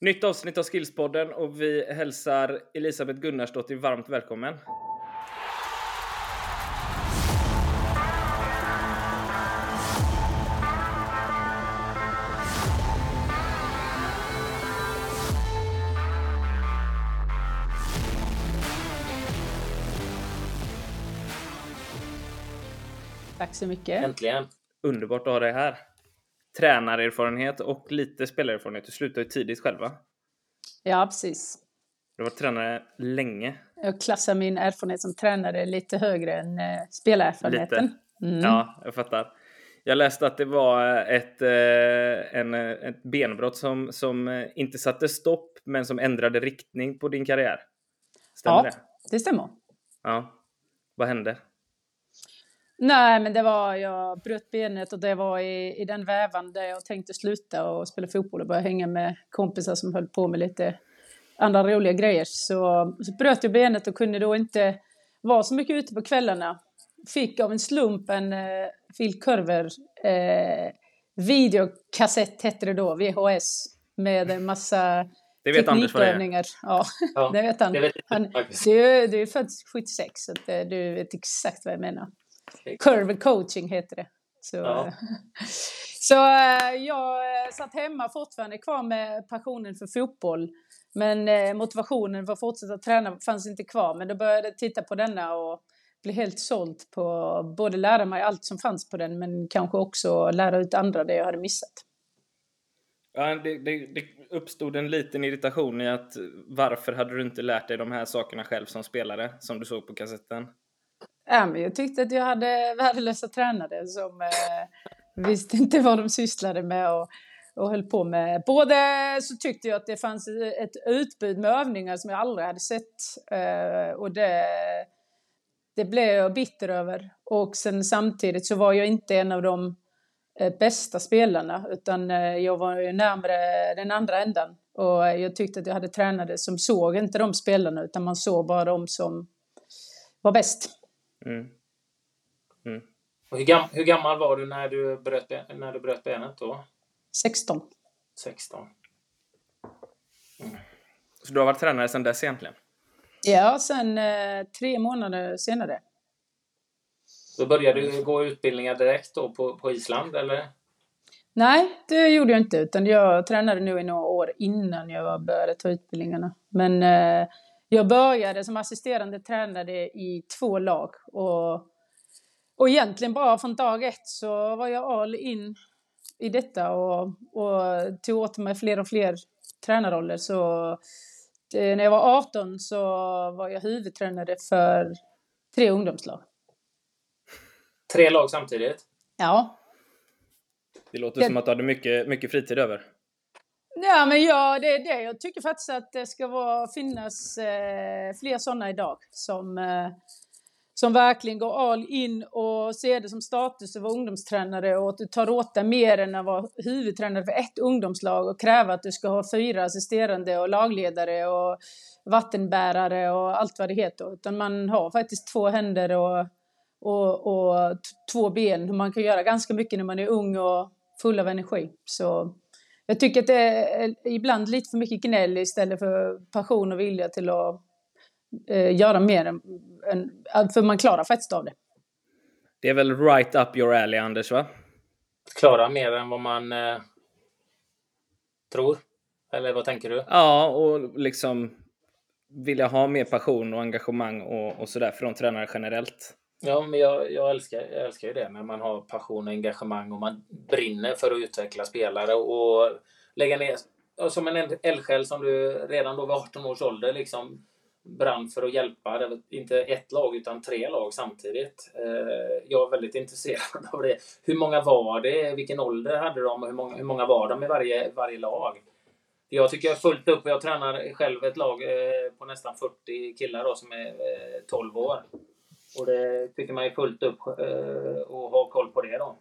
Nytt avsnitt av Skillspodden och vi hälsar Elisabeth Gunnarsdottir varmt välkommen. Tack så mycket. Äntligen. Underbart att ha dig här. Tränarerfarenhet och lite spelarerfarenhet. Du slutade ju tidigt själva. Ja, precis. Du har varit tränare länge. Jag klassar min erfarenhet som tränare lite högre än eh, spelarerfarenheten. Lite. Mm. Ja, jag fattar. Jag läste att det var ett, eh, en, ett benbrott som, som eh, inte satte stopp, men som ändrade riktning på din karriär. Stämmer Ja. det? Det stämmer. Ja. Vad hände? Nej, men det var, jag bröt benet och det var i, i den vävan där jag tänkte sluta och spela fotboll och börja hänga med kompisar som höll på med lite andra roliga grejer. Så, så bröt jag benet och kunde då inte vara så mycket ute på kvällarna. Fick av en slump en eh, Phil Curver eh, videokassett hette det då, VHS, med en massa Det vet Anders vad det är. Ja, Ja, det vet han. det vet han du, du är född 76 så att, eh, du vet exakt vad jag menar. Curve coaching heter det. Så, Ja. så eh, jag eh, satt hemma fortfarande kvar med passionen för fotboll. Men eh, motivationen för att fortsätta träna fanns inte kvar. Men då började jag titta på denna och bli helt såld på både lära mig allt som fanns på den men kanske också lära ut andra det jag hade missat. Ja, det, det, det uppstod en liten irritation i att varför hade du inte lärt dig de här sakerna själv som spelare, som du såg på kassetten? Ja, men jag tyckte att jag hade värdelösa tränare som eh, visste inte vad de sysslade med och, och höll på med. Både så tyckte jag att det fanns ett utbud med övningar som jag aldrig hade sett eh, och det, det blev jag bitter över. Och sen samtidigt så var jag inte en av de eh, bästa spelarna utan eh, jag var ju närmare den andra änden. Och jag tyckte att jag hade tränare som såg inte de spelarna utan man såg bara de som var bäst. Mm. Mm. Och hur, gam, hur gammal var du när du bröt, ben- när du bröt benet då? 16. 16. Så du har varit tränare sedan dess egentligen? Ja, sen eh, tre månader senare. Då började du gå utbildningar direkt då på, på Island, eller? Nej, det gjorde jag inte, utan jag tränade nu i några år innan jag började ta utbildningarna. Men eh, jag började som assisterande tränare i två lag och, och egentligen bara från dag ett så var jag all in i detta och, och tog åt mig fler och fler tränarroller. Så eh, när jag var 18 så var jag huvudtränare för tre ungdomslag. Tre lag samtidigt? Ja, Det låter Det- som att du hade mycket, mycket fritid över. Ja, men ja, det är det. Jag tycker faktiskt att det ska vara, finnas eh, fler sådana idag som, eh, som verkligen går all in och ser det som status att vara ungdomstränare och att du tar åt dig mer än att vara huvudtränare för ett ungdomslag och kräva att du ska ha fyra assisterande och lagledare och vattenbärare och allt vad det heter. Utan man har faktiskt två händer och, och, och t- två ben. Man kan göra ganska mycket när man är ung och full av energi. Så jag tycker att det är ibland lite för mycket gnäll istället för passion och vilja till att eh, göra mer. Än, än, för man klarar faktiskt av det. Det är väl right up your alley, Anders, va? Klara mer än vad man eh, tror? Eller vad tänker du? Ja, och liksom vilja ha mer passion och engagemang och, och sådär från tränare generellt. Ja, men jag, jag, älskar, jag älskar ju det när man har passion och engagemang och man brinner för att utveckla spelare och lägga ner, som en eldsjäl som du redan då vid 18 års ålder liksom brann för att hjälpa, det var inte ett lag utan tre lag samtidigt. Eh, jag är väldigt intresserad av det. Hur många var det? Vilken ålder hade de? Hur många, hur många var de i varje, varje lag? Jag tycker jag är fullt upp och jag tränar själv ett lag eh, på nästan 40 killar då, som är eh, 12 år. Och det tycker man är fullt upp eh, och ha koll på det då.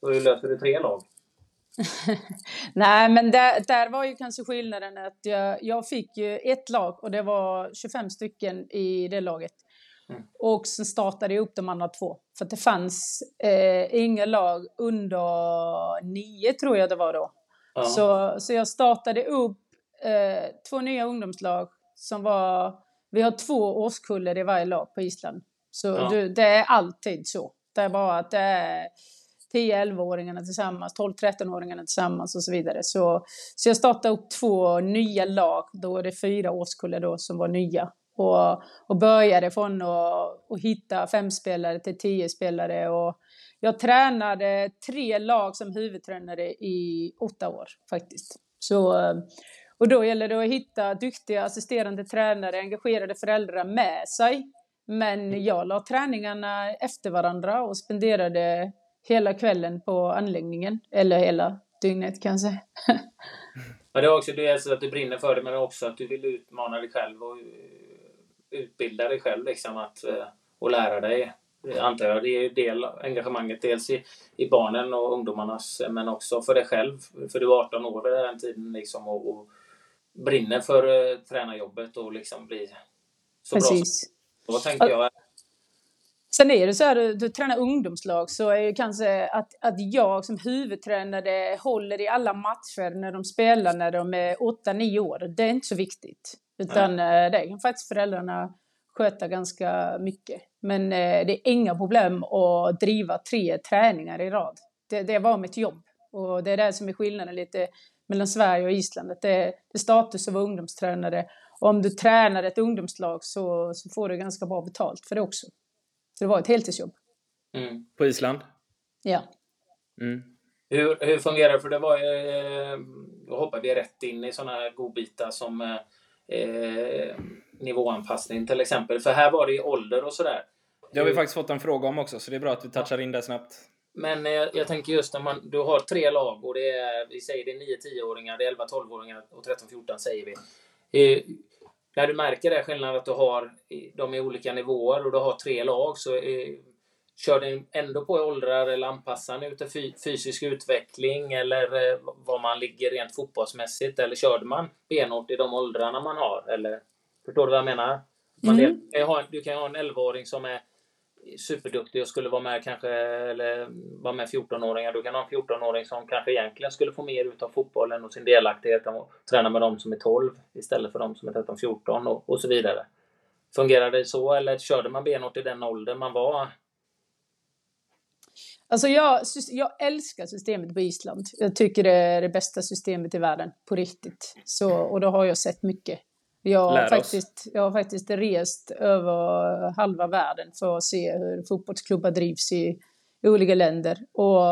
Så hur löser du tre lag? Nej, men där, där var ju kanske skillnaden att jag, jag fick ju ett lag och det var 25 stycken i det laget. Mm. Och sen startade jag upp de andra två. För det fanns eh, inga lag under nio tror jag det var då. Ja. Så, så jag startade upp eh, två nya ungdomslag som var... Vi har två årskullar i varje lag på Island. Så Ja. du, det är alltid så. Det är bara att det är 10-11-åringarna tillsammans, 12-13-åringarna tillsammans och så vidare. Så, så jag startade upp två nya lag, då är det fyra årskullar då som var nya. Och, och började från att, att hitta fem spelare till tio spelare. Och jag tränade tre lag som huvudtränare i åtta år faktiskt. Så, och då gäller det att hitta duktiga assisterande tränare, engagerade föräldrar med sig. Men jag la träningarna efter varandra och spenderade hela kvällen på anläggningen. Eller hela dygnet kanske. Men det är också dels att du brinner för det, men också att du vill utmana dig själv och eh, utbilda dig själv liksom att, eh, och lära dig. Antar jag. Det är ju del engagemanget dels i, i barnen och ungdomarnas, men också för dig själv. För du är 18 år vid den tiden liksom och, och brinner för eh, tränarjobbet och liksom bli så bra Precis. Då tänker jag. Sen är det så här, du, du tränar ungdomslag så är ju kanske att, att jag som huvudtränare håller i alla matcher när de spelar när de är 8-9 år. Det är inte så viktigt. Utan eh, det kan faktiskt föräldrarna sköta ganska mycket. Men eh, det är inga problem att driva tre träningar i rad. Det, det var mitt jobb. Och det är det som är skillnaden lite mellan Sverige och Island. Att det, det är status att vara ungdomstränare. Och om du tränar ett ungdomslag så, så får du ganska bra betalt för det också. Så det var ett heltidsjobb. Mm. På Island? Ja. Mm. Hur, hur fungerar det? För det var ju... eh, Då hoppar vi rätt in i sådana här godbitar som eh, eh, nivåanpassning till exempel. För här var det ju ålder och sådär. Det har vi faktiskt fått en fråga om också, så det är bra att vi touchar in det snabbt. Men eh, jag tänker just när man, du har tre lag och det är, vi säger det är 9-10-åringar, det är 11-12-åringar och 13-14 säger vi. När du märker det skillnaden att du har, de är olika nivåer och du har tre lag så eh, kör du ändå på i åldrar eller anpassar ut fy, fysisk utveckling eller eh, var man ligger rent fotbollsmässigt eller körde man benhårt i de åldrarna man har? Eller, förstår du vad jag menar? Mm. del- du kan ha en 11-åring som är superduktig och skulle vara med kanske, eller vara med 14-åringar. Du kan ha en 14-åring som kanske egentligen skulle få mer ut av fotbollen och sin delaktighet och träna med de som är 12 istället för de som är 13-14 och, och så vidare. Fungerar det så eller körde man benhårt i den åldern man var? Alltså jag, jag älskar systemet på Island. Jag tycker det är det bästa systemet i världen, på riktigt. Så, och då har jag sett mycket. Jag har, faktiskt, jag har faktiskt rest över halva världen för att se hur fotbollsklubbar drivs i, i olika länder. Och,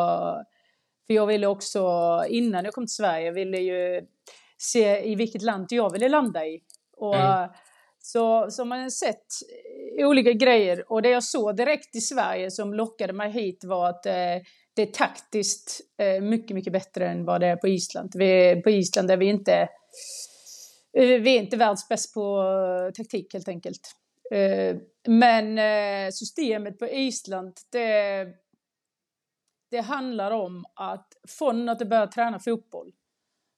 för jag ville också, innan jag kom till Sverige, ville ju se i vilket land jag ville landa i. Och, Mm. Så, så man har sett olika grejer och det jag såg direkt i Sverige som lockade mig hit var att eh, det är taktiskt eh, mycket, mycket bättre än vad det är på Island. Vi, på Island är vi inte, Eh, vi är inte världsbäst på eh, taktik helt enkelt. Eh, men systemet på Island, det, det handlar om att från att du börjar träna fotboll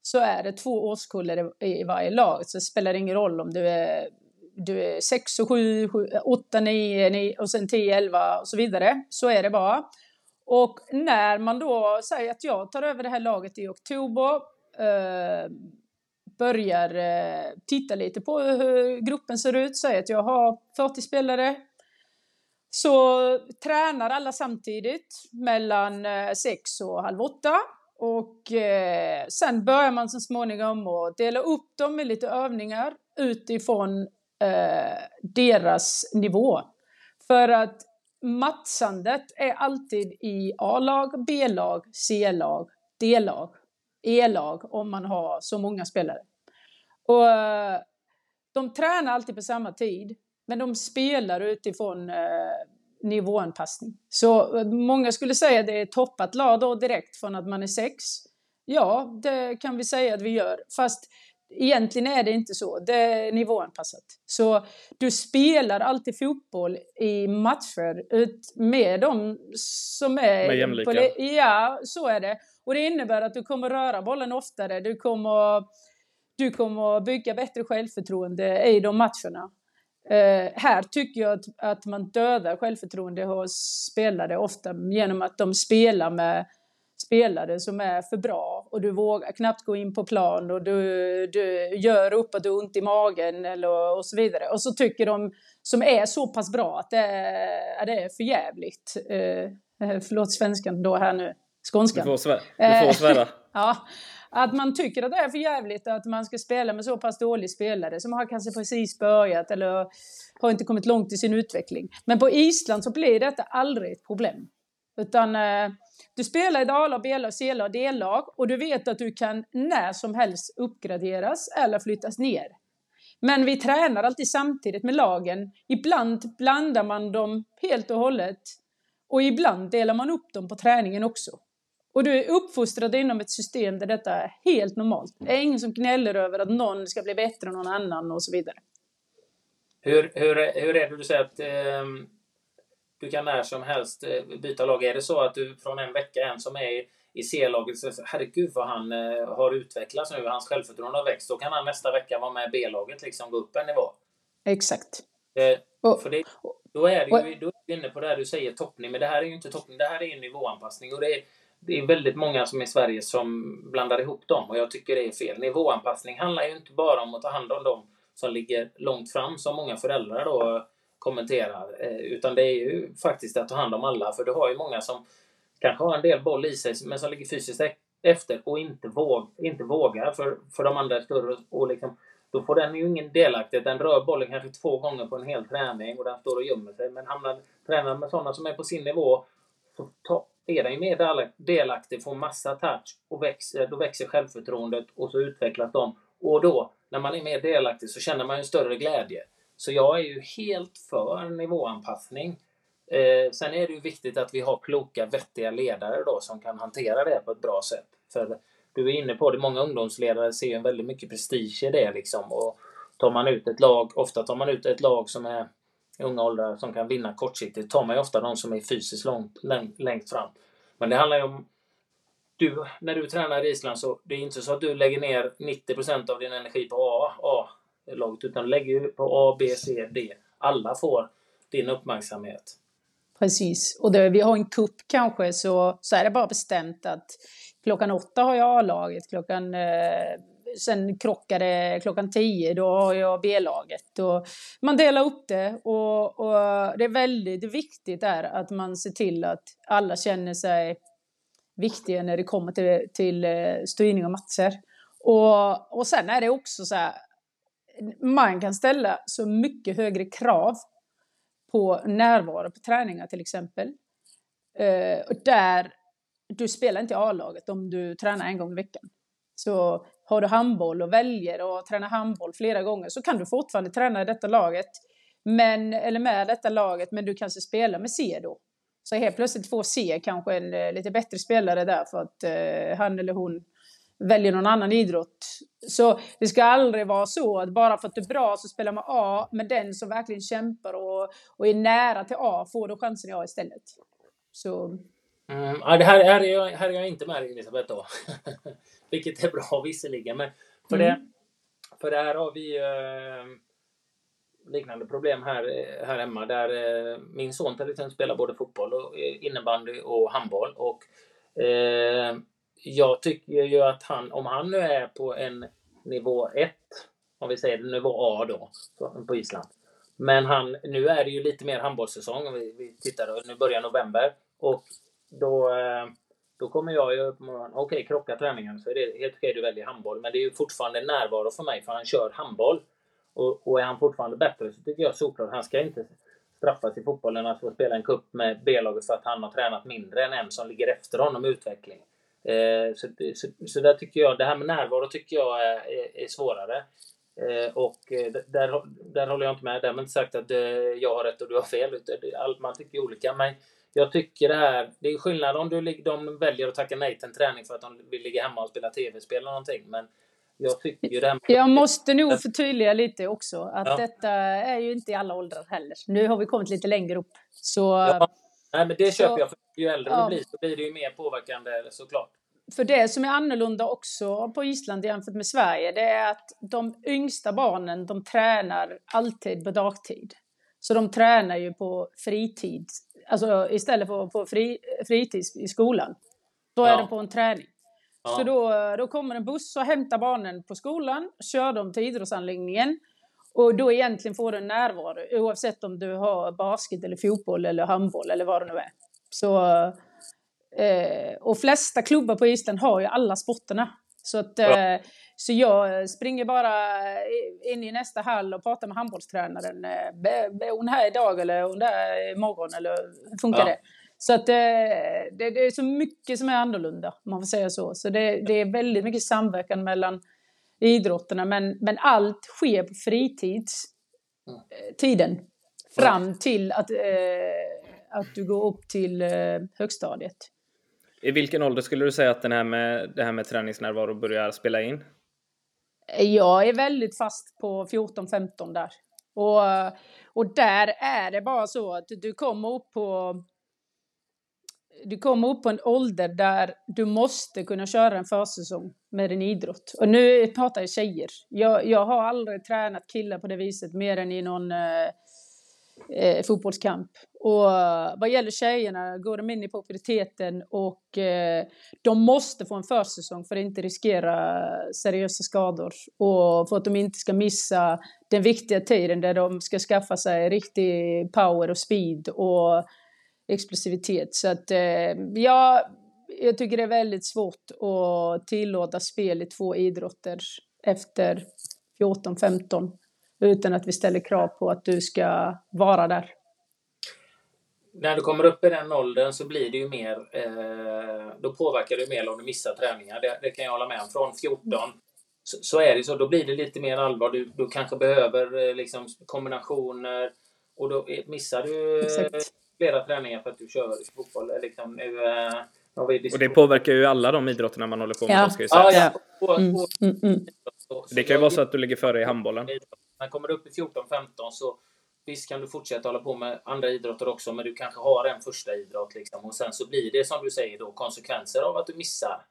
så är det två årskullar i, varje lag. Så det spelar ingen roll om du är, du är 6 och 7, 8, 9, 9 och sen 10, 11 och så vidare. Så är det bara. Och när man då säger att jag tar över det här laget i oktober, eh, börjar eh, titta lite på hur gruppen ser ut, säg att jag har 40 spelare, så tränar alla samtidigt mellan eh, sex och halv åtta. Och eh, sen börjar man så småningom att dela upp dem i lite övningar utifrån eh, deras nivå. För att matchandet är alltid i A-lag, B-lag, C-lag, D-lag, E-lag om man har så många spelare. Och eh, de tränar alltid på samma tid, men de spelar utifrån eh, nivåanpassning. Så eh, många skulle säga att det är toppat lag då direkt från att man är sex. Ja, det kan vi säga att vi gör. Fast egentligen är det inte så. Det är nivåanpassat. Så du spelar alltid fotboll i matcher ut med de som är... Med jämlika. på Ja, så är det. Och det innebär att du kommer röra bollen oftare. Du kommer, du kommer bygga bättre självförtroende i de matcherna. Eh, här tycker jag att, att man dödar självförtroende hos spelare ofta genom att de spelar med spelare som är för bra och du vågar knappt gå in på plan och du, du gör upp att du har ont i magen eller, och så vidare. Och så tycker de som är så pass bra att det är, det är för jävligt. Eh, förlåt svenskan då här nu, skånskan. Du får, svär, du får svära. ja, att man tycker att det är för jävligt att man ska spela med så pass dålig spelare som har kanske precis börjat eller har inte kommit långt i sin utveckling. Men på Island så blir detta aldrig ett problem. Utan eh, du spelar i ett A-lag, B-lag, C-lag, och D-lag och du vet att du kan när som helst uppgraderas eller flyttas ner. Men vi tränar alltid samtidigt med lagen. Ibland blandar man dem helt och hållet och ibland delar man upp dem på träningen också. Och du är uppfostrad inom ett system där detta är helt normalt. Det är ingen som gnäller över att någon ska bli bättre än någon annan och så vidare. Hur, hur, hur är det du säger att eh, du kan när som helst eh, byta lag? Är det så att du från en vecka, en som är i C-laget, säger herregud vad han eh, har utvecklats nu, hans självförtroende har växt. Då kan han nästa vecka vara med i B-laget, liksom gå upp en nivå. Exakt. Eh, och, för det, då är du då är du inne på det här du säger toppning, men det här är ju inte toppning, det här är ju nivåanpassning. Och det är, det är väldigt många som i Sverige som blandar ihop dem och jag tycker det är fel. Nivåanpassning handlar ju inte bara om att ta hand om dem som ligger långt fram, som många föräldrar då kommenterar, eh, utan det är ju faktiskt att ta hand om alla, för du har ju många som kanske har en del boll i sig, men som ligger fysiskt e- efter och inte, våg, inte vågar, för, för de andra är större och liksom då får den ju ingen delaktighet. Den rör bollen kanske två gånger på en hel träning och den står och gömmer sig. Men hamnar tränar med sådana som är på sin nivå så ta, är den ju mer delaktig, får massa touch och växer, då växer självförtroendet och så utvecklas de. Och då, när man är mer delaktig, så känner man en större glädje. Så jag är ju helt för nivåanpassning. Eh, sen är det ju viktigt att vi har kloka, vettiga ledare då som kan hantera det på ett bra sätt. För du är inne på det, många ungdomsledare ser ju väldigt mycket prestige i det liksom. Och tar man ut ett lag, ofta tar man ut ett lag som är i unga åldrar som kan vinna kortsiktigt, tar man ju ofta de som är fysiskt långt, längst fram. Men det handlar ju om du, när du tränar i Island så det är inte så att du lägger ner 90% av din energi på A, A-laget utan du lägger ju på A, B, C, D. Alla får din uppmärksamhet. Precis, och där vi har en kupp kanske så, så är det bara bestämt att klockan åtta har jag A-laget, klockan eh, sen krockar det klockan tio, då har jag B-laget. man delar upp det och, och, det är väldigt viktigt där att man ser till att alla känner sig viktiga när det kommer till, till eh, styrning av matcher. Och, och sen är det också så här, man kan ställa så mycket högre krav på närvaro på träningar till exempel. Eh, där du spelar inte i A-laget om du tränar en gång i veckan. Så har du handboll och väljer att träna handboll flera gånger så kan du fortfarande träna i detta laget, men, eller med detta laget, men du kanske spelar med C då. Så helt plötsligt får C kanske en eh, lite bättre spelare där för att eh, han eller hon väljer någon annan idrott. Så det ska aldrig vara så att bara för att du är bra så spelar man A, men den som verkligen kämpar och, och är nära till A får då chansen i A istället. Så Mm, ja, det här, här, är jag, här är jag inte med Elisabeth då. Vilket är bra visserligen. Men för, mm. det, för det här har vi eh, liknande problem här, här hemma. Där eh, min son till exempel spelar både fotboll, och eh, innebandy och handboll. Och, eh, jag tycker ju att han, om han nu är på en nivå 1, om vi säger nivå A då, på Island. Men han, nu är det ju lite mer handbollssäsong. Vi, vi tittar, nu börjar november. Och då, eh, då kommer jag ju upp okej, okay, krocka träningen så är det helt okej du väljer handboll. Men det är ju fortfarande närvaro för mig för han kör handboll. Och, och är han fortfarande bättre så tycker jag såklart han ska inte straffas i fotbollen att få spela en kupp med B-laget för att han har tränat mindre än en som ligger efter honom i utveckling. Eh, så, så, så där tycker jag, det här med närvaro tycker jag är, är, är svårare. Eh, och eh, där, där håller jag inte med. Därmed inte sagt att eh, jag har rätt och du har fel. Man tycker olika. Men jag tycker det här, det är skillnad om du, de väljer att tacka nej till en träning för att de vill ligga hemma och spela tv-spel eller någonting. Men jag tycker ju det Jag måste nog förtydliga lite också att ja. detta är ju inte i alla åldrar heller. Nu har vi kommit lite längre upp. Så, ja. Nej, men det så, köper jag. För ju äldre ja. du blir så blir det ju mer påverkande såklart. För det som är annorlunda också på Island jämfört med Sverige, det är att de yngsta barnen, de tränar alltid på dagtid. Så de tränar ju på fritid, alltså istället för på fri, fritid i skolan. Så är Ja. det på en träning. Ja. Så då, då kommer en buss och hämtar barnen på skolan, kör dem till idrottsanläggningen. Och då egentligen får du en närvaro oavsett om du har basket eller fotboll eller handboll eller vad det nu är. Så, eh, och flesta klubbar på Island har ju alla sporterna. Så, att, Ja. eh, så jag springer bara in i nästa hall och pratar med handbollstränaren. Eh, "Är- Är hon här idag eller är hon där imorgon eller hur funkar Ja. det? Så att eh, det, det är så mycket som är annorlunda, om man får säga så. Så det, det är väldigt mycket samverkan mellan idrotterna, men, men allt sker på fritidstiden. Fram till att, eh, att du går upp till eh, högstadiet. I vilken ålder skulle du säga att den här med, det här med träningsnärvaro börjar spela in? Jag är väldigt fast på 14-15 där. Och, och där är det bara så att du kommer upp på du kommer upp på en ålder där du måste kunna köra en försäsong med din idrott. Och nu pratar jag tjejer. Jag, jag har aldrig tränat killar på det viset mer än i någon eh, eh, fotbollskamp. Och eh, vad gäller tjejerna går de in i puberteten och eh, de måste få en försäsong för att inte riskera seriösa skador och för att de inte ska missa den viktiga tiden där de ska skaffa sig riktig power och speed och explosivitet. Så att eh, ja, jag tycker det är väldigt svårt att tillåta spel i två idrotter efter 14-15 utan att vi ställer krav på att du ska vara där. När du kommer upp i den åldern så blir det ju mer, eh, då påverkar det mer om du missar träningar. Det, det kan jag hålla med om. Från 14 så, så är det så, då blir det lite mer allvar. Du, du kanske behöver eh, liksom kombinationer och då är- missar du eh, Exakt. flera träningar för att du kör fotboll. Liksom, nu, eh, har vi Och det påverkar ju alla de idrotterna man håller på med. Ja. Ska jag säga. Ja, ja. Och, Mm, mm, mm. så, Det kan ju vara så att du ligger före i handbollen. När kommer du upp i 14-15 så visst kan du fortsätta hålla på med andra idrotter också, men du kanske har en första idrott liksom. Och sen så blir det som du säger då konsekvenser av att du missar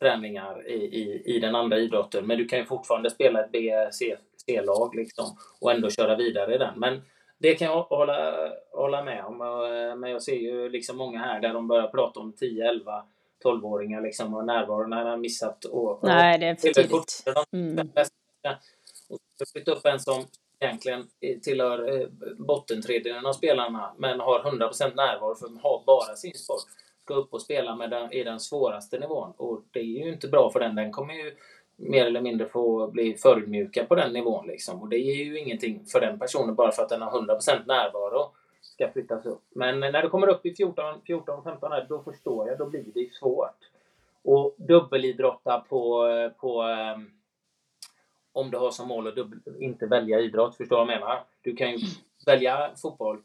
träningar i, i, i den andra idrotten. Men du kan ju fortfarande spela ett B, C, C-lag liksom och ändå köra vidare i den. Men det kan jag hålla, hålla med om. eh, Men jag ser ju liksom många här där de börjar prata om 10, 11, 12-åringar liksom och närvaro när de har missat. Och, Nej, det är för tidigt. Mm och flytta upp en som egentligen tillhör eh, bottentredjedelen av spelarna men har 100% närvaro för de har bara sin sport. Ska upp och spela med den, i den svåraste nivån och det är ju inte bra för den. Den kommer ju mer eller mindre få bli förödmjukad på den nivån liksom. Och det är ju ingenting för den personen bara för att den har 100% närvaro ska flyttas upp. Men när du kommer upp i 14–15, här, då förstår jag, då blir det svårt. Och dubbelidrotta på, på eh, om du har som mål att inte välja idrott, förstår du vad jag menar? Du kan ju välja fotboll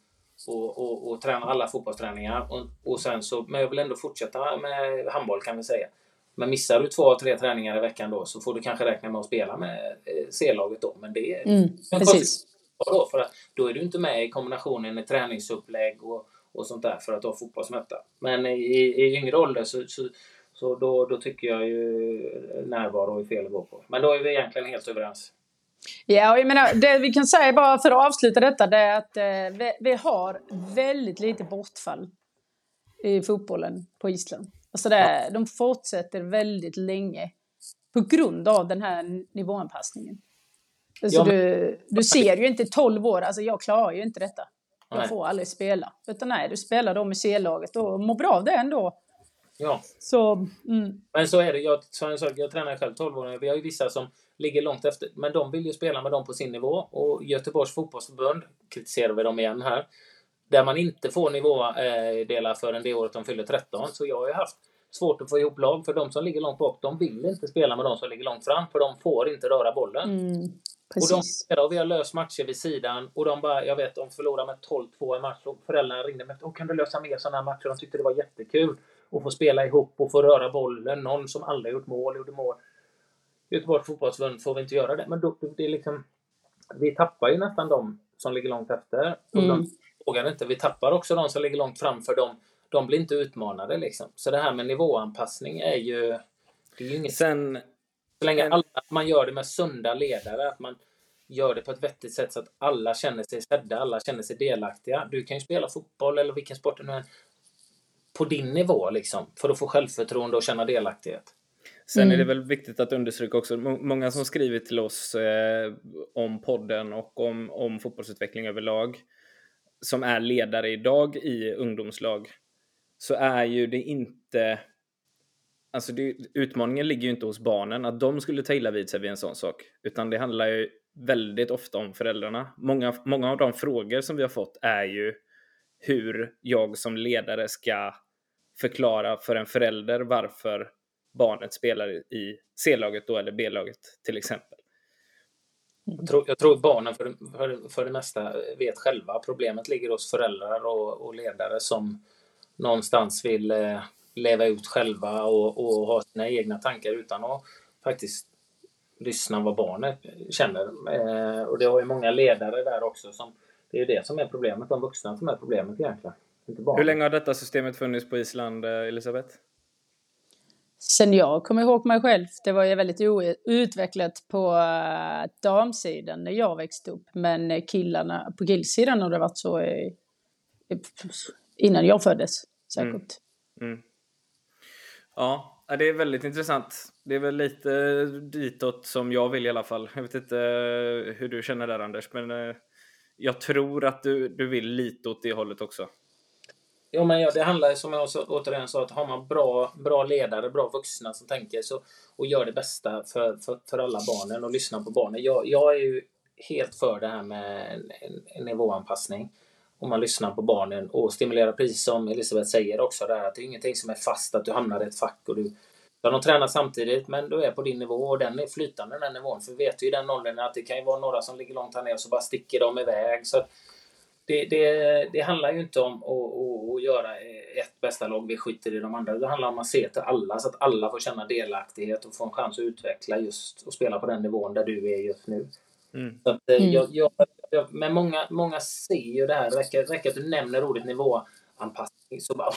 och, och, och träna alla fotbollsträningar och, och sen så, men jag vill ändå fortsätta med handboll kan vi säga. Men missar du två, tre träningar i veckan då så får du kanske räkna med att spela med eh, C-laget då. Men det är Mm, precis. då, för att då är du inte med i kombinationen i träningsupplägg och, och sånt där för att ha fotbollsmätta. Men i, i yngre ålder så, så, så då, då tycker jag ju närvaro är fel att gå på. Men då är vi egentligen helt överens. Ja, jag menar, det vi kan säga bara för att avsluta detta, det är att eh, vi, vi har väldigt lite bortfall i fotbollen på Island. Alltså det, De fortsätter väldigt länge på grund av den här nivåanpassningen. Alltså Ja, men- du, du ser ju inte 12 år, alltså jag klarar ju inte detta. Jag Nej. får aldrig spela. Utan nej, du spelar då med C-laget och mår bra av det ändå. Ja, Så, mm, men så är det. Jag, som jag, sa, jag tränar själv 12-åringar. Vi har ju vissa som ligger långt efter. Men de vill ju spela med dem på sin nivå. Och Göteborgs fotbollsförbund kritiserar vi dem igen här. Där man inte får nivådelar förrän det året de fyller 13. Så jag har ju haft svårt att få ihop lag. För de som ligger långt bak, de vill inte spela med de som ligger långt fram. För de får inte röra bollen. mm, Och de precis. spelar och vi har löst matcher vid sidan och de bara, jag vet, de förlorar med 12-2 i match och föräldrarna ringde mig. Åh, kan du lösa mer sådana här matcher? De tyckte det var jättekul att få spela ihop och få röra bollen. Någon som aldrig gjort mål gjorde mål. Göteborgs fotbollsförbund får vi inte göra det. Men då, det är liksom, vi tappar ju nästan de som ligger långt efter. Och Mm. de vågar inte. Vi tappar också de som ligger långt framför dem. De blir inte utmanade liksom. Så det här med nivåanpassning är ju, det är ju inget Sen, så länge alla, att man gör det med sunda ledare, att man gör det på ett vettigt sätt så att alla känner sig sedda, alla känner sig delaktiga. Du kan ju spela fotboll eller vilken sport nu är. På din nivå liksom, för att få självförtroende och känna delaktighet. Sen mm. är det väl viktigt att understryka också, många som skrivit till oss eh, om podden och om, om fotbollsutveckling överlag, som är ledare idag i ungdomslag, så är ju det inte Alltså det, utmaningen ligger ju inte hos barnen, att de skulle ta illa vid sig vid en sån sak. Utan det handlar ju väldigt ofta om föräldrarna. Många, många av de frågor som vi har fått är ju hur jag som ledare ska förklara för en förälder varför barnet spelar i C-laget då eller B-laget till exempel. Jag tror, jag tror barnen för, för, för det mesta vet själva. Problemet ligger hos föräldrar och, och ledare som någonstans vill eh, leva ut själva och, och ha sina egna tankar utan att faktiskt lyssna vad barnet känner. Eh, och det har ju många ledare där också. Som, det är ju det som är problemet, de vuxna som är problemet egentligen. Inte Hur länge har detta systemet funnits på Island, eh, Elisabeth? Sen jag kommer ihåg mig själv. Det var ju väldigt outvecklat på uh, damsidan när jag växte upp. Men killarna på killsidan har det varit så innan jag föddes. Säkert. Mm. Mm. Ja, det är väldigt intressant. Det är väl lite ditåt som jag vill i alla fall. Jag vet inte eh, hur du känner där Anders, men eh, jag tror att du, du vill lite åt det hållet också. Jo, men ja, det handlar som jag återigen sa, att har man bra, bra ledare, bra vuxna som tänker så, och gör det bästa för, för, för alla barnen och lyssnar på barnen. Jag, jag är ju helt för det här med en, en, en nivåanpassning om man lyssnar på barnen och stimulerar precis som Elisabeth säger också där att det är ingenting som är fast att du hamnar i ett fack och du Ja, de tränar samtidigt men du är på din nivå och den är flytande den nivån. För vi vet ju i den åldern att det kan ju vara några som ligger långt här nere och så bara sticker de iväg. Så det, det, det handlar ju inte om att, att, att göra ett bästa lag, vi skiter i de andra. Det handlar om att se till alla så att alla får känna delaktighet och få en chans att utveckla just och spela på den nivån där du är just nu. Mm. Så att, eh, mm. jag, jag, jag, men många, många ser ju det här, det räcker, räcker att du nämner ordet nivåanpassning så bara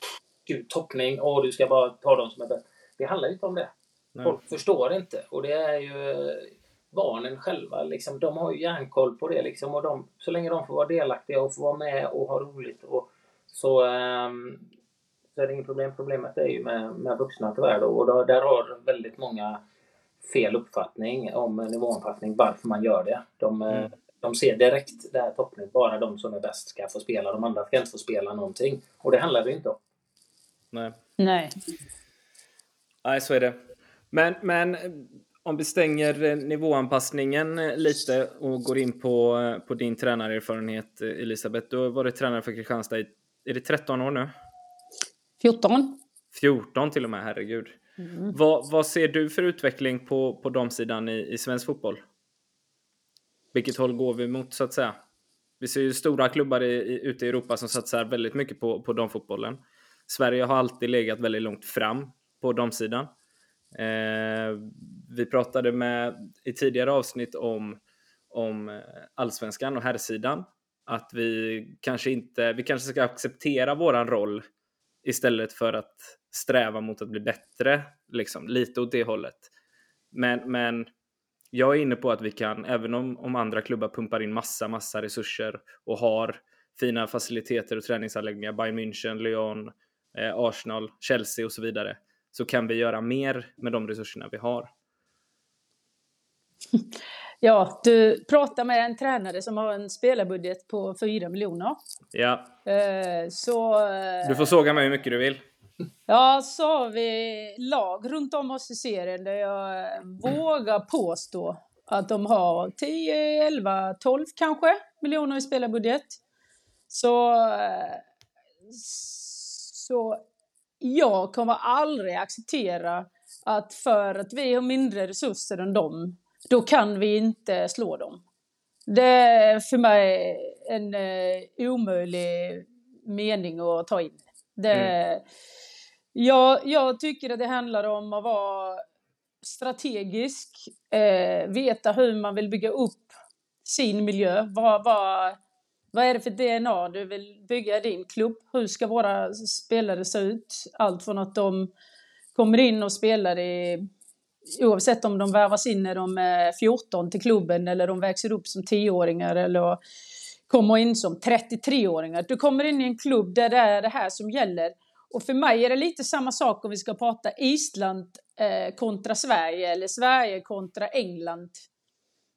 gud, toppning, och du ska bara ta dem som är bäst. Det handlar inte om det. Nej. Folk förstår inte och det är ju barnen själva, liksom, de har ju järnkoll på det liksom, och de, så länge de får vara delaktiga och få vara med och ha roligt och så, um, så är det inget problem. Problemet är ju med, med vuxna tyvärr då, och då, där har väldigt många fel uppfattning om nivåanpassning, varför man gör det. De, eh, mm. de ser direkt det här toppning, bara de som är bäst ska få spela, de andra ska inte få spela någonting. Och det handlar det inte om. Nej. Nej. Nej, så är det. Men, men om vi stänger nivåanpassningen lite och går in på, på din tränarerfarenhet, Elisabeth. Du har varit tränare för Kristianstad i, är det 13 år nu? 14. 14 till och med, herregud. Mm. Vad, vad, ser du för utveckling på, på de sidan i, i svensk fotboll? Vilket håll går vi mot så att säga? Vi ser ju stora klubbar i, i, ute i Europa som satsar väldigt mycket på, på damfotbollen. Sverige har alltid legat väldigt långt fram på damsidan. Eh, vi pratade med i tidigare avsnitt om, om eh, allsvenskan och herrsidan. Att vi kanske inte, vi kanske ska acceptera våran roll istället för att sträva mot att bli bättre, liksom lite åt det hållet. Men, men jag är inne på att vi kan, även om, om andra klubbar pumpar in massa, massa resurser och har fina faciliteter och träningsanläggningar, Bayern München, Lyon, eh, Arsenal, Chelsea och så vidare, så kan vi göra mer med de resurserna vi har. Ja, du pratar med en tränare som har en spelarbudget på 4 miljoner. Ja. Eh, så... Eh, du får såga mig hur mycket du vill. Ja, så har vi lag runt om oss i serien där jag vågar påstå att de har 10, 11, 12 kanske miljoner i spelarbudget. Så, eh, så jag kommer aldrig acceptera att för att vi har mindre resurser än dem, då kan vi inte slå dem. Det är för mig en uh, omöjlig mening att ta in. Det, mm. jag, jag tycker att det handlar om att vara strategisk, eh, veta hur man vill bygga upp sin miljö. Vad, vad, vad är det för DNA du vill bygga i din klubb? Hur ska våra spelare se ut? Allt från att de kommer in och spelar i oavsett om de värvas in när de är 14 till klubben eller de växer upp som 10-åringar eller kommer in som 33-åringar. Du kommer in i en klubb där det är det här som gäller och för mig är det lite samma sak om vi ska prata Island eh, kontra Sverige eller Sverige kontra England.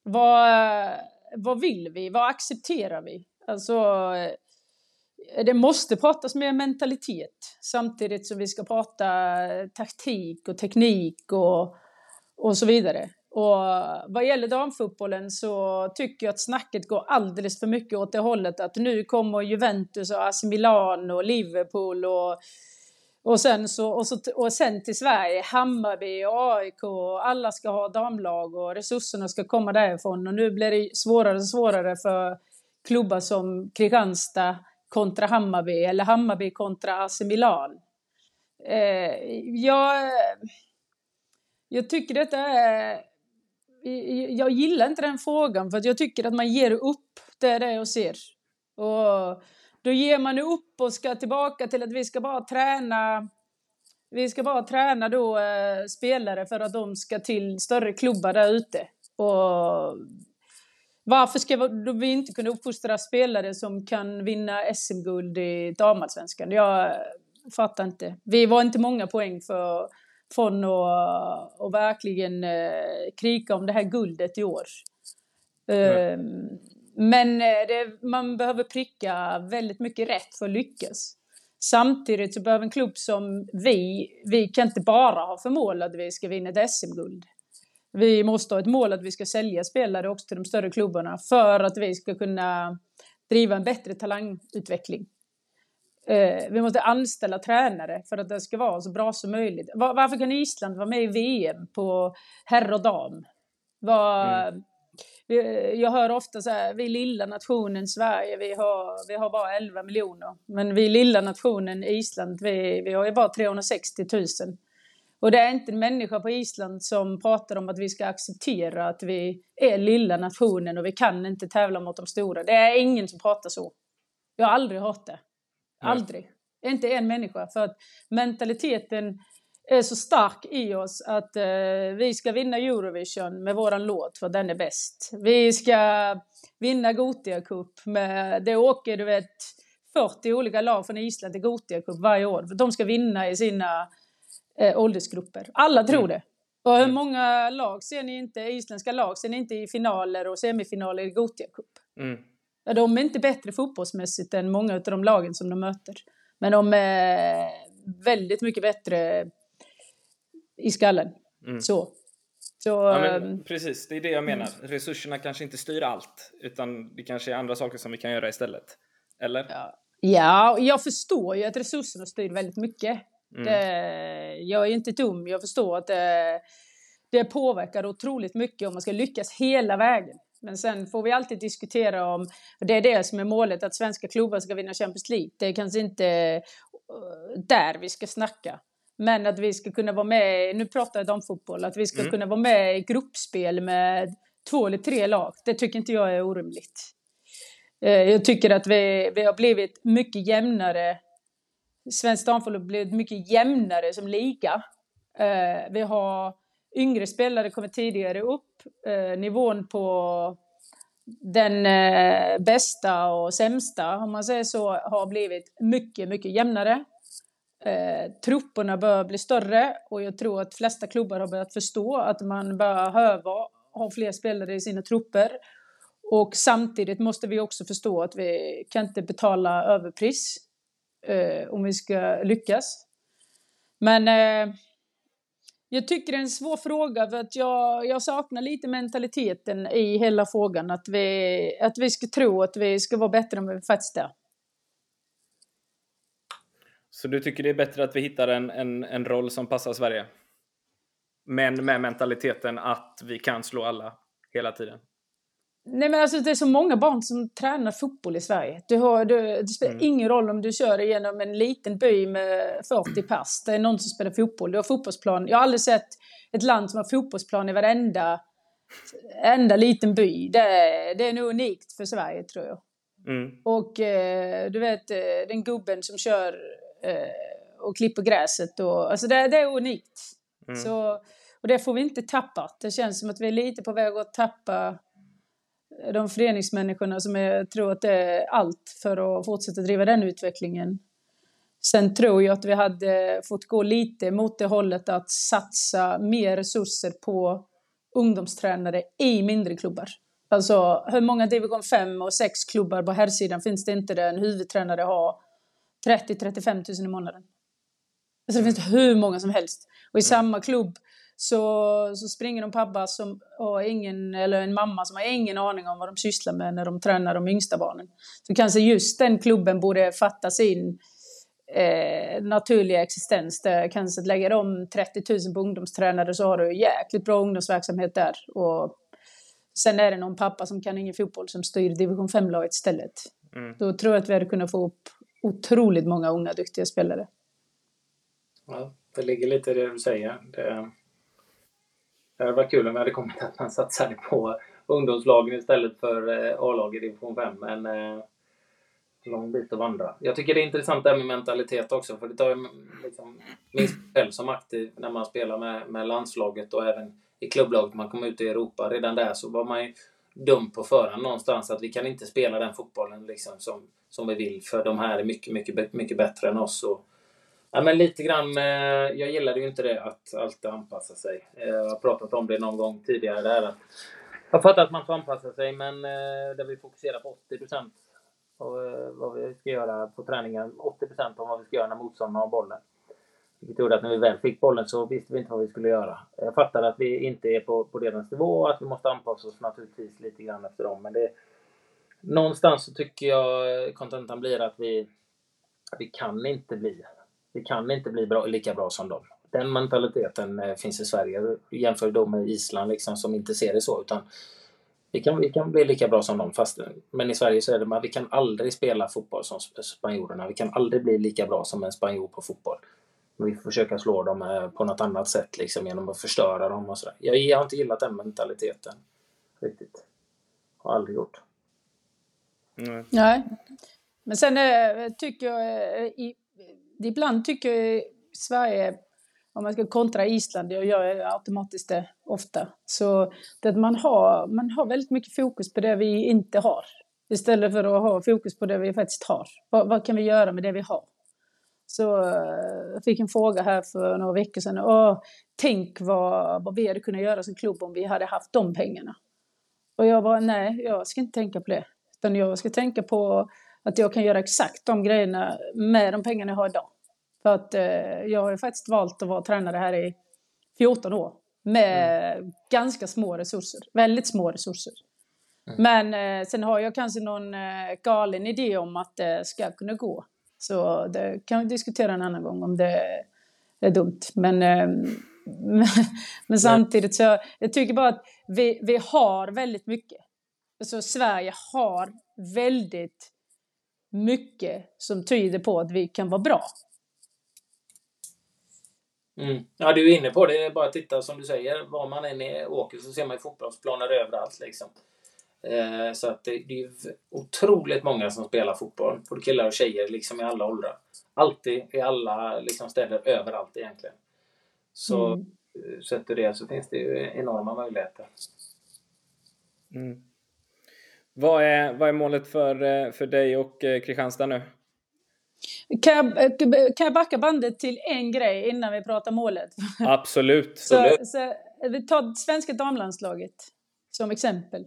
Vad, vad vill vi? Vad accepterar vi? Alltså, eh, det måste pratas mer mentalitet samtidigt som vi ska prata eh, taktik och teknik och, och så vidare. Och eh, vad gäller damfotbollen så tycker jag att snacket går alldeles för mycket åt det hållet att nu kommer Juventus och AC Milan och Liverpool och, och, sen, så, och, så, och sen till Sverige, Hammarby och AIK och alla ska ha damlag och resurserna ska komma därifrån och nu blir det svårare och svårare för klubbar som Kristianstad kontra Hammarby eller Hammarby kontra AC Milan. Eh, jag, jag tycker detta är jag gillar inte den frågan för att jag tycker att man ger upp. Det är det jag ser. Och då ger man upp och ska tillbaka till att vi ska bara träna vi ska bara träna då eh, spelare för att de ska till större klubbar där ute. Och varför ska vi inte kunna uppfostra spelare som kan vinna SM-guld i damallsvenskan? Jag fattar inte. Vi var inte många poäng för från att och verkligen eh, krika om det här guldet i år. Mm. Eh, men det, man behöver pricka väldigt mycket rätt för att lyckas. Samtidigt så behöver en klubb som vi, vi kan inte bara ha för mål att vi ska vinna ett SM-guld. Vi måste ha ett mål att vi ska sälja spelare också till de större klubbarna för att vi ska kunna driva en bättre talangutveckling. Eh, vi måste anställa tränare för att det ska vara så bra som möjligt. Var, varför kan Island vara med i VM på herr och dam? Var, mm. Jag hör ofta så här, vi lilla nationen Sverige, vi har, vi har bara 11 miljoner. Men vi lilla nationen Island, vi, vi har ju bara 360 000. Och det är inte en människa på Island som pratar om att vi ska acceptera att vi är lilla nationen och vi kan inte tävla mot de stora. Det är ingen som pratar så. Jag har aldrig hört det. Aldrig. Inte en människa. För att mentaliteten är så stark i oss att eh, vi ska vinna Eurovision med våran låt för den är bäst. Vi ska vinna Gotia Cup med, det åker du vet 40 olika lag från Island till Gotia Cup varje år. För de ska vinna i sina eh, åldersgrupper. Alla tror mm. det. Och hur mm. många lag ser ni inte, isländska lag, ser ni inte i finaler och semifinaler i Gotia Cup? Mm. De är inte bättre fotbollsmässigt än många av de lagen som de möter. Men de är väldigt mycket bättre i skallen. Mm. Så. Så, ja, men, ehm, precis, det är det jag menar. Mm. Resurserna kanske inte styr allt, utan det kanske är andra saker som vi kan göra istället. Eller? Ja, ja jag förstår ju att resurserna styr väldigt mycket. Mm. Det, jag är inte dum, jag förstår att det, det påverkar otroligt mycket om man ska lyckas hela vägen. Men sen får vi alltid diskutera om, det är det som är målet, att svenska klubbar ska vinna Champions League. Det är kanske inte eh, där vi ska snacka. Men att vi ska kunna vara med, nu pratar jag om fotboll, att vi ska mm. kunna vara med i gruppspel med två eller tre lag. Det tycker inte jag är orimligt. Eh, jag tycker att vi, vi har blivit mycket jämnare. Svensk damfotboll har blivit mycket jämnare som liga. Eh, vi har yngre spelare kommit tidigare upp. Eh, nivån på den eh, bästa och sämsta, om man säger så, har blivit mycket, mycket jämnare. Eh, trupperna bör bli större och jag tror att flesta klubbar har börjat förstå att man behöver ha fler spelare i sina trupper. Och samtidigt måste vi också förstå att vi kan inte betala överpris eh, om vi ska lyckas. Men eh, jag tycker det är en svår fråga för att jag, jag saknar lite mentaliteten i hela frågan. Att vi, att vi ska tro att vi ska vara bättre än vi faktiskt är. Så du tycker det är bättre att vi hittar en, en, en roll som passar Sverige? Men med mentaliteten att vi kan slå alla hela tiden? Nej men alltså det är så många barn som tränar fotboll i Sverige. Du har, du, det spelar mm. ingen roll om du kör genom en liten by med 40 pass. Det är någon som spelar fotboll. Du har fotbollsplan. Jag har aldrig sett ett land som har fotbollsplan i varenda enda liten by. Det, det är nog unikt för Sverige tror jag. Mm. Och eh, du vet eh, den gubben som kör eh, och klipper gräset. Och, alltså det, det är unikt. Mm. Så, och det får vi inte tappa. Det känns som att vi är lite på väg att tappa de föreningsmänniskorna som är, tror att det är allt för att fortsätta driva den utvecklingen. Sen tror jag att vi hade fått gå lite mot det hållet att satsa mer resurser på ungdomstränare i mindre klubbar. Alltså hur många division 5 och 6 klubbar på herrsidan finns det inte där en huvudtränare har 30-35 000 i månaden? Alltså det finns hur många som helst. Och i samma klubb så, så springer en pappa som har ingen, eller en mamma som har ingen aning om vad de sysslar med när de tränar de yngsta barnen. Så kanske just den klubben borde fatta sin eh, naturliga existens. Där kanske att lägga de 30 000 på ungdomstränare så har du jäkligt bra ungdomsverksamhet där. Och sen är det någon pappa som kan ingen fotboll som styr division 5-laget istället. Mm. Då tror jag att vi hade kunnat få upp otroligt många unga duktiga spelare. Ja, det ligger lite i det du säger. Det, det hade varit kul om det hade kommit att man satsade på ungdomslagen istället för eh, A-laget i division 5. Men eh, lång bit att vandra. Jag tycker det är intressant det här med mentalitet också. För det tar ju liksom, minst själv som aktiv när man spelar med, med landslaget och även i klubblaget man kom ut i Europa. Redan där så var man ju dum på förhand någonstans att vi kan inte spela den fotbollen liksom som, som vi vill. För de här är mycket, mycket, mycket bättre än oss. Och, ja, men lite grann, eh, jag gillade ju inte det att alltid anpassa sig. Eh, jag har pratat om det någon gång tidigare där. Att jag fattar att man får anpassa sig men eh, där vi fokuserar på 80 procent av eh, vad vi ska göra på träningen. 80 procent av vad vi ska göra när motståndarna har bollen. Vilket gjorde att när vi väl fick bollen så visste vi inte vad vi skulle göra. Jag fattar att vi inte är på, på deras nivå och att vi måste anpassa oss naturligtvis lite grann efter dem. Men det, någonstans så tycker jag kontentan blir att vi, vi kan inte bli vi kan inte bli bra, lika bra som dem. Den mentaliteten eh, finns i Sverige. Jämför då med Island liksom, som inte ser det så. Utan vi kan, vi kan bli lika bra som dem. Fast, men i Sverige så är det att vi kan aldrig spela fotboll som spanjorerna. Vi kan aldrig bli lika bra som en spanjor på fotboll. Men vi får försöka slå dem eh, på något annat sätt liksom, genom att förstöra dem och sådär. Jag, jag har inte gillat den mentaliteten riktigt. Har aldrig gjort. Nej. Nej. Men sen äh, tycker jag äh, i, ibland tycker jag Sverige om man ska kontra Island, jag gör automatiskt det ofta, så det att man har, man har väldigt mycket fokus på det vi inte har. Istället för att ha fokus på det vi faktiskt har. Vad, vad kan vi göra med det vi har? Så eh, jag fick en fråga här för några veckor sedan. Åh, tänk vad, vad vi hade kunnat göra som klubb om vi hade haft de pengarna. Och jag var nej, jag ska inte tänka på det. Utan jag ska tänka på att jag kan göra exakt de grejerna med de pengarna jag har idag. För att eh, jag har ju faktiskt valt att vara tränare här i 14 år. Med mm. ganska små resurser. Väldigt små resurser. Mm. Men eh, sen har jag kanske någon eh, galen idé om att det ska kunna gå. Så det kan vi diskutera en annan gång om det är dumt. Men, eh, men samtidigt så jag tycker bara att vi, vi har väldigt mycket. Alltså Sverige har väldigt mycket som tyder på att vi kan vara bra. Mm. Ja, du är inne på det. Det är bara att titta som du säger. Var man än är, åker så ser man ju fotbollsplaner överallt. Liksom. Eh, så att det, det är otroligt många som spelar fotboll. Både killar och tjejer, liksom i alla åldrar. Alltid, i alla liksom, städer, överallt egentligen. Så mm. Eh, sett det så finns det ju enorma möjligheter. Mm. Vad, är, vad är målet för, eh, för dig och eh, Kristianstad nu? Kan jag, eh, kan jag backa bandet till en grej innan vi pratar målet? Absolut. så, så, vi tar svenska damlandslaget som exempel.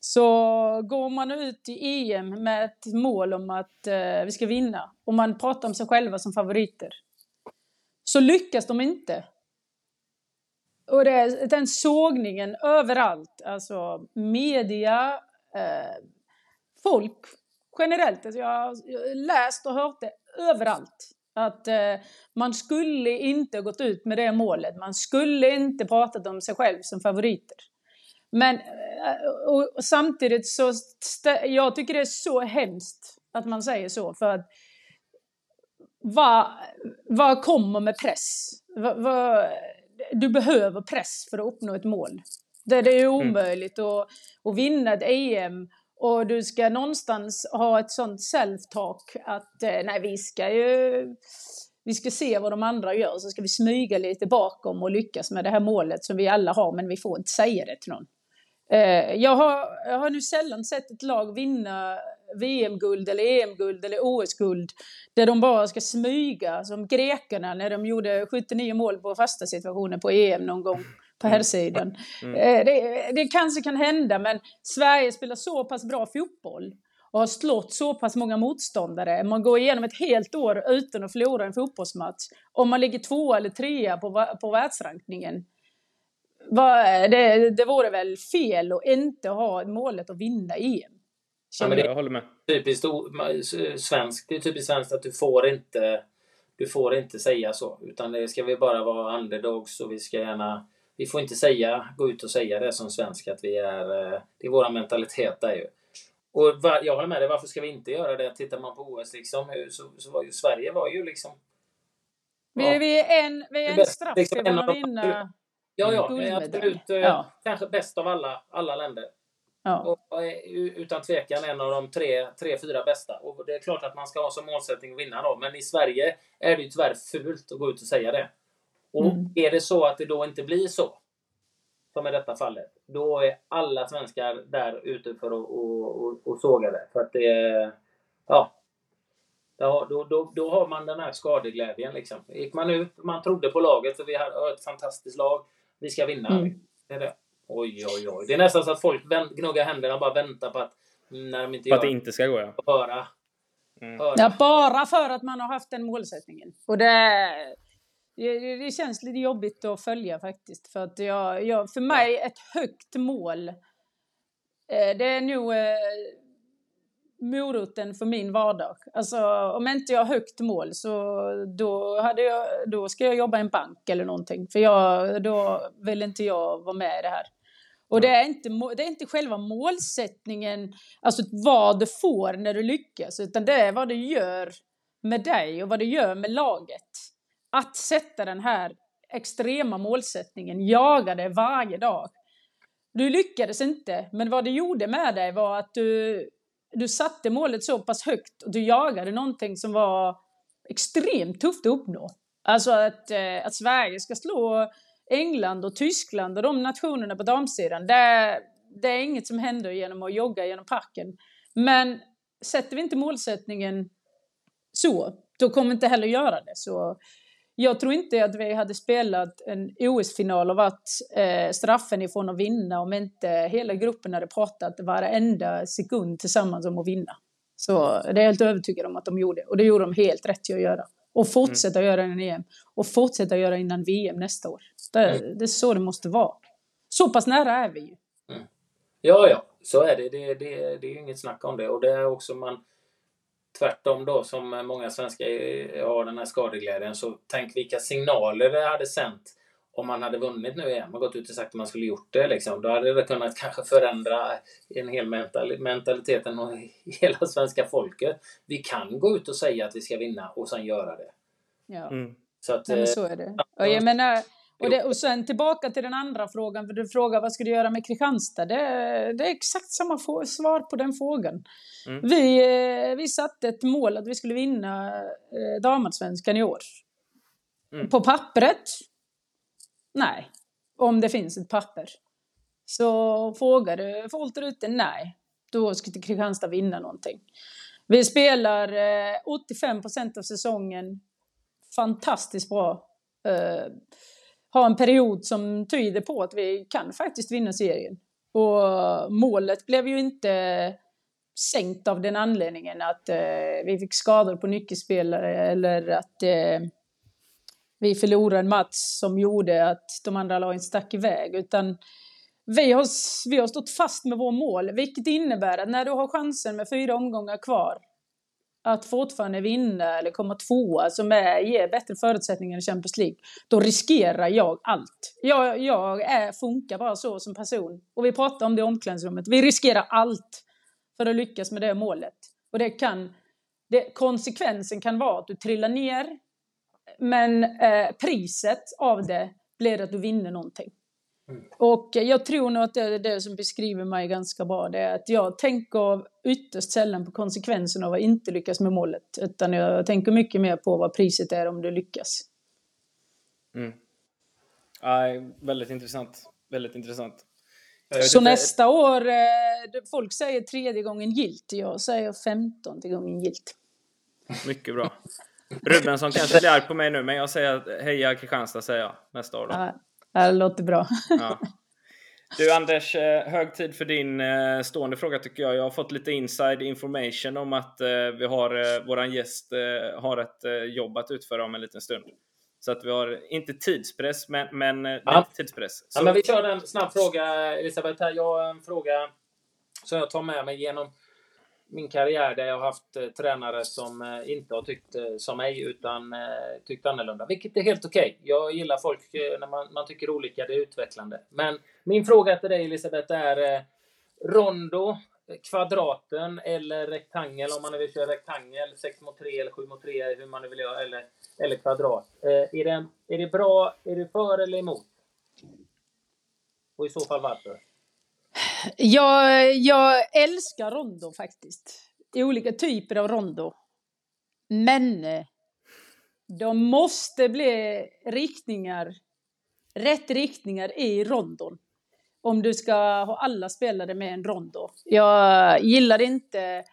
Så går man ut i EM med ett mål om att eh, vi ska vinna och man pratar om sig själva som favoriter så lyckas de inte. Och det är den sågningen överallt, alltså media, eh, folk generellt. Alltså jag har läst och hört det överallt. Att eh, man skulle inte gått ut med det målet. Man skulle inte pratat om sig själv som favoriter. Men eh, och, och samtidigt så, jag tycker det är så hemskt att man säger så. För att vad, vad kommer med press? Vad, vad, du behöver press för att uppnå ett mål. Det, det är mm. omöjligt mm. att, att vinna ett EM och du ska någonstans ha ett sånt self-talk att eh, nej, vi ska ju vi ska se vad de andra gör, så ska vi smyga lite bakom och lyckas med det här målet som vi alla har, men vi får inte säga det till någon. Eh, jag, har, jag har nu sällan sett ett lag vinna VM-guld eller EM-guld eller OS-guld där de bara ska smyga som grekerna när de gjorde 79 mål på fasta situationer på EM någon gång på mm. herrsidan. Mm. Mm. Det, det kanske kan hända men Sverige spelar så pass bra fotboll och har slått så pass många motståndare. Man går igenom ett helt år utan att förlora en fotbollsmatch. Om man ligger två eller trea på, på världsrankningen. Det, det vore väl fel att inte ha målet att vinna EM. Ja, men det, jag håller med. Typiskt svenskt. Det är typiskt svenskt att du får inte du får inte säga så. Utan det ska vi bara vara underdogs och vi ska gärna... Vi får inte säga, gå ut och säga det som svensk att vi är... Eh, det är vår mentalitet där ju. Och jag håller med dig, varför ska vi inte göra det? Tittar man på OS liksom, så, så var ju Sverige var ju liksom... Ja, vi, vi är en, vi är en straff liksom, ifrån att vinna Ja, ja, absolut. Eh, ja. Kanske bäst av alla, alla länder. Ja. Och, eh, utan tvekan en av de tre, tre, fyra bästa. Och det är klart att man ska ha som målsättning att vinna då. Men i Sverige är det ju tyvärr fult att gå ut och säga det. Och mm. är det så att det då inte blir så, som i detta fallet, då är alla svenskar där ute för att och, och, och såga det. För att det Ja. Då, då, då, har man den här skadeglädjen liksom. Gick man ut, man trodde på laget för vi har ett fantastiskt lag. Vi ska vinna. Mm. Det är det. Oj, oj, oj. Det är nästan så att folk gnuggar händerna och bara väntar på att när de inte gör att det inte ska gå, ja. Höra. Mm. höra. Ja, bara för att man har haft den målsättningen. Och det, det, det känns lite jobbigt att följa faktiskt. För att jag, jag, för mig, ett högt mål, eh, det är nog eh, moroten för min vardag. Alltså om inte jag har högt mål så då, hade jag, då ska jag jobba i en bank eller någonting. För jag, då vill inte jag vara med i det här. Och det är, inte, det är inte själva målsättningen, alltså vad du får när du lyckas, utan det är vad du gör med dig och vad du gör med laget. Att sätta den här extrema målsättningen, jaga det varje dag. Du lyckades inte, men vad det gjorde med dig var att du du satte målet så pass högt och du jagade någonting som var extremt tufft att uppnå. Alltså att, eh, att Sverige ska slå England och Tyskland och de nationerna på damsidan, det, det är inget som händer genom att jogga genom parken. Men sätter vi inte målsättningen så, då kommer vi inte heller göra det. Så jag tror inte att vi hade spelat en OS-final och varit eh, straffen ifrån att vinna om inte hela gruppen hade pratat varenda sekund tillsammans om att vinna. Så det är jag helt övertygad om att de gjorde. Och det gjorde de helt rätt till att göra. Och fortsätta mm. göra innan EM. Och fortsätta göra innan VM nästa år. Det, mm. det är så det måste vara. Så pass nära är vi ju. Mm. Ja, ja, så är det. Det, det. det är inget snack om det. Och det är också man tvärtom då som många svenskar har den här skadeglädjen så tänk vilka signaler det hade sänt om man hade vunnit nu igen och gått ut och sagt att man skulle gjort det. Liksom. Då hade det kunnat kanske förändra en hel mental mentaliteten och hela svenska folket. Vi kan gå ut och säga att vi ska vinna och sen göra det. Ja, mm. så, att, Nej, så är det. Och jag menar, och, det, och sen tillbaka till den andra frågan, för du frågar vad ska du göra med Kristianstad? Det, det är exakt samma svar på den frågan. Mm. Vi, eh, vi satte ett mål att vi skulle vinna eh, damallsvenskan i år. Mm. På pappret? Nej. Om det finns ett papper. Så folk där ute? Nej. Då ska Kristianstad vinna någonting. Vi spelar 85 eh, procent av säsongen fantastiskt bra ha en period som tyder på att vi kan faktiskt vinna serien. Och målet blev ju inte sänkt av den anledningen att eh, vi fick skador på nyckelspelare eller att eh, vi förlorade en match som gjorde att de andra lagen stack iväg. Utan vi har, vi har stått fast med vår mål, vilket innebär att när du har chansen med fyra omgångar kvar att fortfarande vinna eller komma tvåa som är, ger bättre förutsättningar i Champions League, då riskerar jag allt. Jag, jag är, funkar bara så som person. Och vi pratar om det i omklädningsrummet. Vi riskerar allt för att lyckas med det målet. Och det kan, det, konsekvensen kan vara att du trillar ner, men eh, priset av det blir att du vinner någonting. Mm. Och jag tror nog att det är det som beskriver mig ganska bra. Det är att jag tänker ytterst sällan på konsekvenserna av att inte lyckas med målet. Utan jag tänker mycket mer på vad priset är om du lyckas. Mm. Ja, väldigt intressant. Väldigt intressant. Så inte. nästa år, eh, folk säger tredje gången gilt, jag säger femtonte gången gilt. Mycket bra. Rubensson kanske blir arg på mig nu, men jag säger heja Kristianstad säger jag nästa år då. Ja, det låter bra. Ja. Du Anders, eh, hög tid för din eh, stående fråga tycker jag. Jag har fått lite inside information om att vi har, våran gäst har ett jobb att utföra om en liten stund. Så att vi har inte tidspress, men, men ja. lite tidspress. Så... Ja, men vi kör en snabb fråga, Elisabeth. Här. Jag har en fråga som jag tar med mig genom min karriär där jag har haft eh, tränare som eh, inte har tyckt eh, som mig utan eh, tyckt annorlunda. Vilket är helt okej. Okay. Jag gillar folk eh, när man, man, tycker olika, det är utvecklande. Men min fråga till dig Elisabeth är eh, Rondo, kvadraten eller rektangel om man nu vill köra rektangel, 6 mot 3 eller 7 mot 3, hur man nu vill göra, eller, eller kvadrat. Eh, är, det, är det bra, är du för eller emot? Och i så fall varför? Jag, jag älskar rondo faktiskt. Olika typer av rondo. Men eh, de måste bli riktningar, rätt riktningar i rondon. Om du ska ha alla spelare med en rondo. Jag gillar inte eh,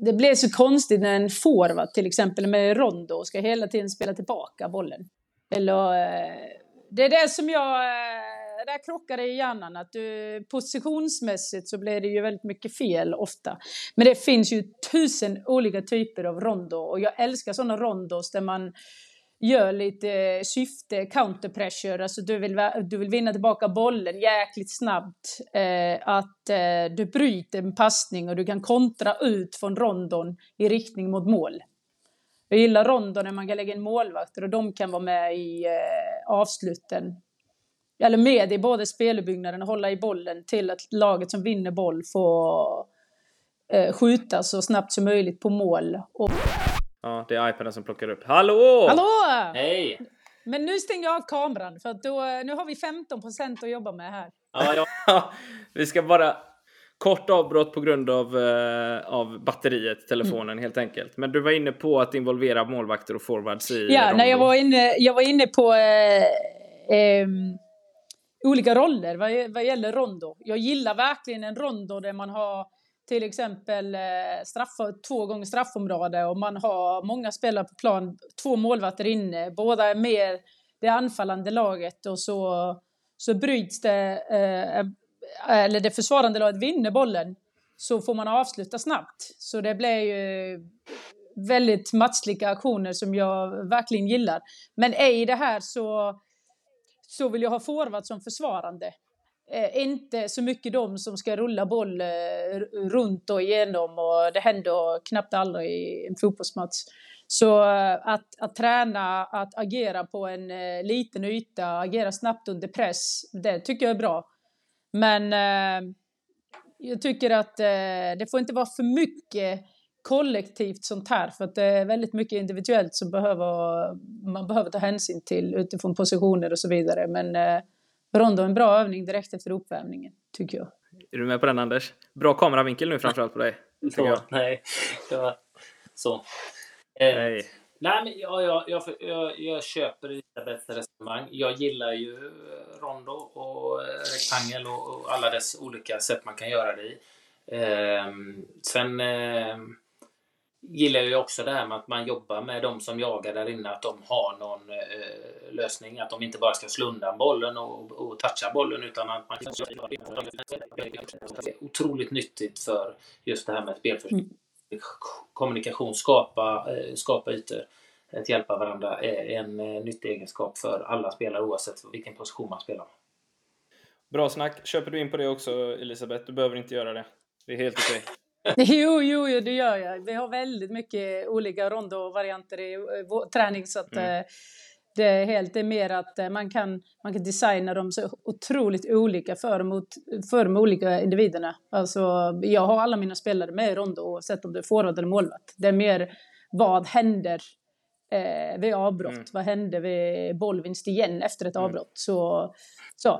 det blir så konstigt när en forward till exempel med rondo ska hela tiden spela tillbaka bollen. Eller, eh, det är det som jag där krockar det i hjärnan. Att du, positionsmässigt så blir det ju väldigt mycket fel ofta. Men det finns ju tusen olika typer av rondo och jag älskar sådana rondos där man gör lite eh, syfte, counter pressure, alltså du vill, du vill vinna tillbaka bollen jäkligt snabbt. Eh, att eh, du bryter en passning och du kan kontra ut från rondon i riktning mot mål. Jag gillar rondon när man kan lägga in målvakter och de kan vara med i eh, avsluten eller med i både spelbyggnaden och hålla i bollen till att laget som vinner boll får eh, skjuta så snabbt som möjligt på mål. Och... Ja, det är iPaden som plockar upp. Hallå! Hallå! Hej! Men nu stänger jag av kameran för att då, nu har vi 15% att jobba med här. Ja, ja. vi ska bara kort avbrott på grund av, eh, av batteriet, telefonen mm. helt enkelt. Men du var inne på att involvera målvakter och forwards i Ja, när jag var inne, jag var inne på eh, eh, olika roller vad, vad gäller rondo. Jag gillar verkligen en rondo där man har till exempel eh, straff, två gånger straffområde och man har många spelare på plan, två målvakter inne, båda är med det anfallande laget och så, så bryts det, eh, eh, eller det försvarande laget vinner bollen så får man avsluta snabbt. Så det blir ju väldigt matchlika aktioner som jag verkligen gillar. Men i det här så så vill jag ha forward som försvarande. Eh, inte så mycket de som ska rulla boll eh, runt och igenom och det händer knappt aldrig i en fotbollsmatch. Så eh, att, att träna att agera på en eh, liten yta, agera snabbt under press, det tycker jag är bra. Men eh, jag tycker att eh, det får inte vara för mycket kollektivt sånt här för att det är väldigt mycket individuellt som behöver, man behöver ta hänsyn till utifrån positioner och så vidare. Men eh, rondo är en bra övning direkt efter uppvärmningen, tycker jag. Är du med på den Anders? Bra kameravinkel nu framförallt på dig. Så, nej, det så. Eh, nej. Nej, men jag, jag, jag, jag, jag köper Elisabeths resonemang. Jag gillar ju rondo och rektangel och, och alla dess olika sätt man kan göra det i. Eh, sen eh, gillar ju också det här med att man jobbar med de som jagar där inne, att de har någon eh, lösning. Att de inte bara ska slå undan bollen och, och toucha bollen utan att man Det är otroligt nyttigt för just det här med spelförståelse. Mm. Kommunikation, skapa, eh, skapa ytor. Att hjälpa varandra är en eh, nyttig egenskap för alla spelare oavsett vilken position man spelar. Bra snack. Köper du in på det också Elisabeth? Du behöver inte göra det. Det är helt okej. Okay. Jo, jo, jo, det gör jag. Vi har väldigt mycket olika rondo-varianter i vår träning så att mm. Eh, det är helt det är mer att eh, man kan, man kan designa dem så otroligt olika för, mot, för de olika individerna. Alltså, jag har alla mina spelare med i rondo oavsett om det är forward eller målvakt. Det är mer vad händer eh, vid avbrott? Mm. Vad händer vid bollvinst igen efter ett mm. avbrott? Så, så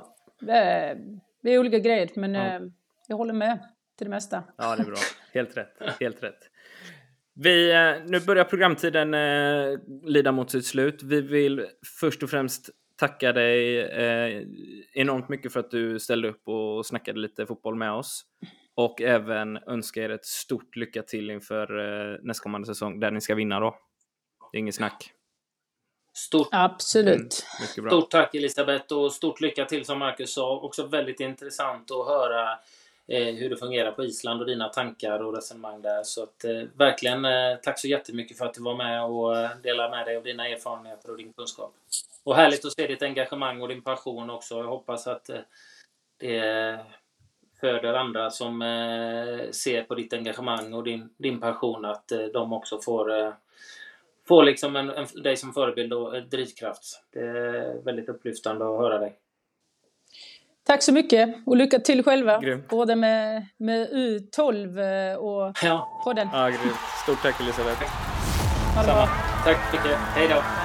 eh, det är olika grejer men ja. eh, jag håller med till det mesta. Ja, det är bra. Helt rätt. Helt rätt. Vi, eh, nu börjar programtiden eh, lida mot sitt slut. Vi vill först och främst tacka dig eh, enormt mycket för att du ställde upp och snackade lite fotboll med oss. Och även önska er ett stort lycka till inför eh, nästkommande säsong där ni ska vinna då. Det är inget snack. Stort, Absolut. Mm, stort tack Elisabeth och stort lycka till som Marcus sa. Också väldigt intressant att höra Eh, hur det fungerar på Island och dina tankar och resonemang där. Så att, eh, verkligen eh, tack så jättemycket för att du var med och eh, delade med dig av dina erfarenheter och din kunskap. Och härligt att se ditt engagemang och din passion också. Jag hoppas att eh, det föder andra som eh, ser på ditt engagemang och din, din passion att eh, de också får få liksom en, en, dig som förebild och drivkraft. Det är väldigt upplyftande att höra dig. Tack så mycket och lycka till själva. Grym. Både med, med U12 och ja. podden. Ja, grymt. Stort tack Elisabeth. Ha det bra. Tack mycket. Hej då.